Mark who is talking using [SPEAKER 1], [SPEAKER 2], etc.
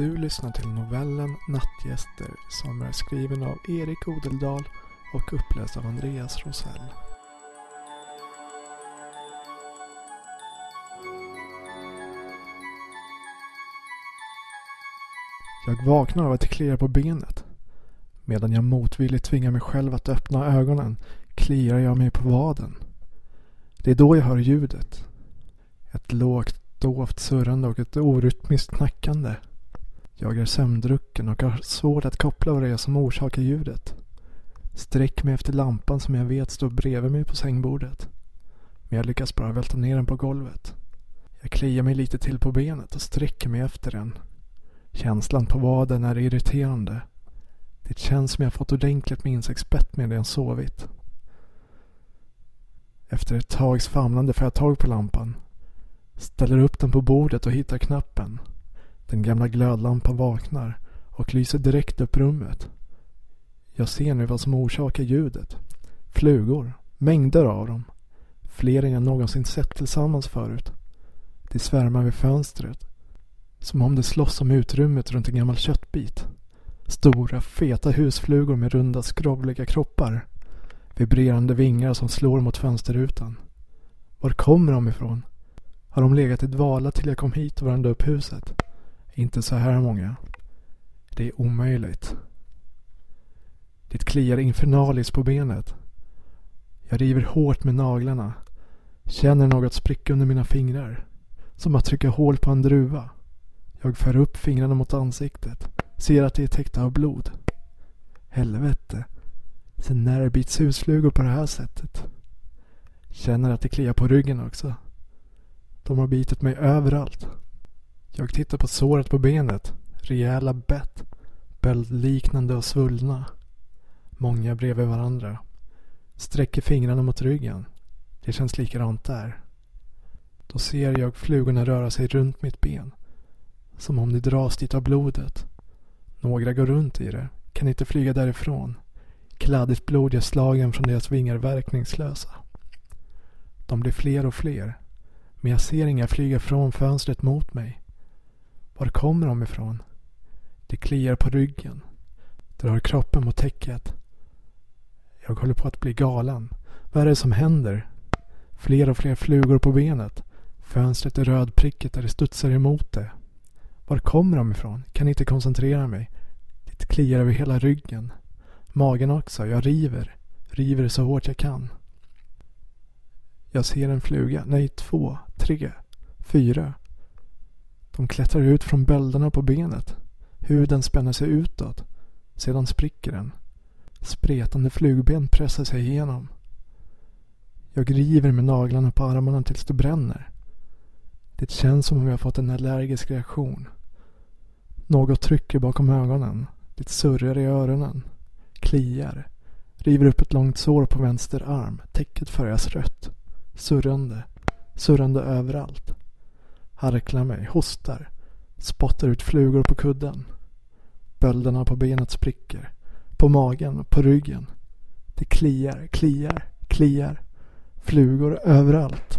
[SPEAKER 1] Du lyssnar till novellen Nattgäster som är skriven av Erik Odeldal och uppläst av Andreas Rosell. Jag vaknar av att det kliar på benet. Medan jag motvilligt tvingar mig själv att öppna ögonen kliar jag mig på vaden. Det är då jag hör ljudet. Ett lågt dovt surrande och ett orytmiskt knackande. Jag är sömndrucken och har svårt att koppla vad det är som orsakar ljudet. Sträck mig efter lampan som jag vet står bredvid mig på sängbordet. Men jag lyckas bara välta ner den på golvet. Jag kliar mig lite till på benet och sträcker mig efter den. Känslan på vaden är irriterande. Det känns som jag fått ordentligt med insektsbett medan jag sovit. Efter ett tags famlande får jag tag på lampan. Ställer upp den på bordet och hittar knappen. Den gamla glödlampan vaknar och lyser direkt upp rummet. Jag ser nu vad som orsakar ljudet. Flugor. Mängder av dem. Fler än jag någonsin sett tillsammans förut. De svärmar vid fönstret. Som om de slåss om utrymmet runt en gammal köttbit. Stora, feta husflugor med runda, skrovliga kroppar. Vibrerande vingar som slår mot fönsterrutan. Var kommer de ifrån? Har de legat i dvala till jag kom hit och värmde upp huset? Inte så här många. Det är omöjligt. Det kliar infernaliskt på benet. Jag river hårt med naglarna. Känner något spricka under mina fingrar. Som att trycka hål på en druva. Jag för upp fingrarna mot ansiktet. Ser att de är täckta av blod. Helvete. Sen när det bits husflugor på det här sättet? Känner att det kliar på ryggen också. De har bitit mig överallt. Jag tittar på såret på benet. Rejäla bett. Böldliknande och svullna. Många bredvid varandra. Sträcker fingrarna mot ryggen. Det känns likadant där. Då ser jag flugorna röra sig runt mitt ben. Som om de dras dit av blodet. Några går runt i det. Kan inte flyga därifrån. Kladdigt blod gör slagen från deras vingar verkningslösa. De blir fler och fler. Men jag ser inga flyga från fönstret mot mig. Var kommer de ifrån? Det kliar på ryggen. Drar kroppen mot täcket. Jag håller på att bli galen. Vad är det som händer? Fler och fler flugor på benet. Fönstret är rödprickigt där det studsar emot det. Var kommer de ifrån? Kan inte koncentrera mig. Det kliar över hela ryggen. Magen också. Jag river. River så hårt jag kan. Jag ser en fluga. Nej, två, tre, fyra. De klättrar ut från bölderna på benet. Huden spänner sig utåt. Sedan spricker den. Spretande flugben pressar sig igenom. Jag river med naglarna på armarna tills det bränner. Det känns som om jag fått en allergisk reaktion. Något trycker bakom ögonen. Det surrar i öronen. Kliar. River upp ett långt sår på vänster arm. Täcket färgas rött. Surrande. Surrande överallt. Harklar mig. Hostar. Spottar ut flugor på kudden. Bölderna på benet spricker. På magen, på ryggen. Det kliar, kliar, kliar. Flugor överallt.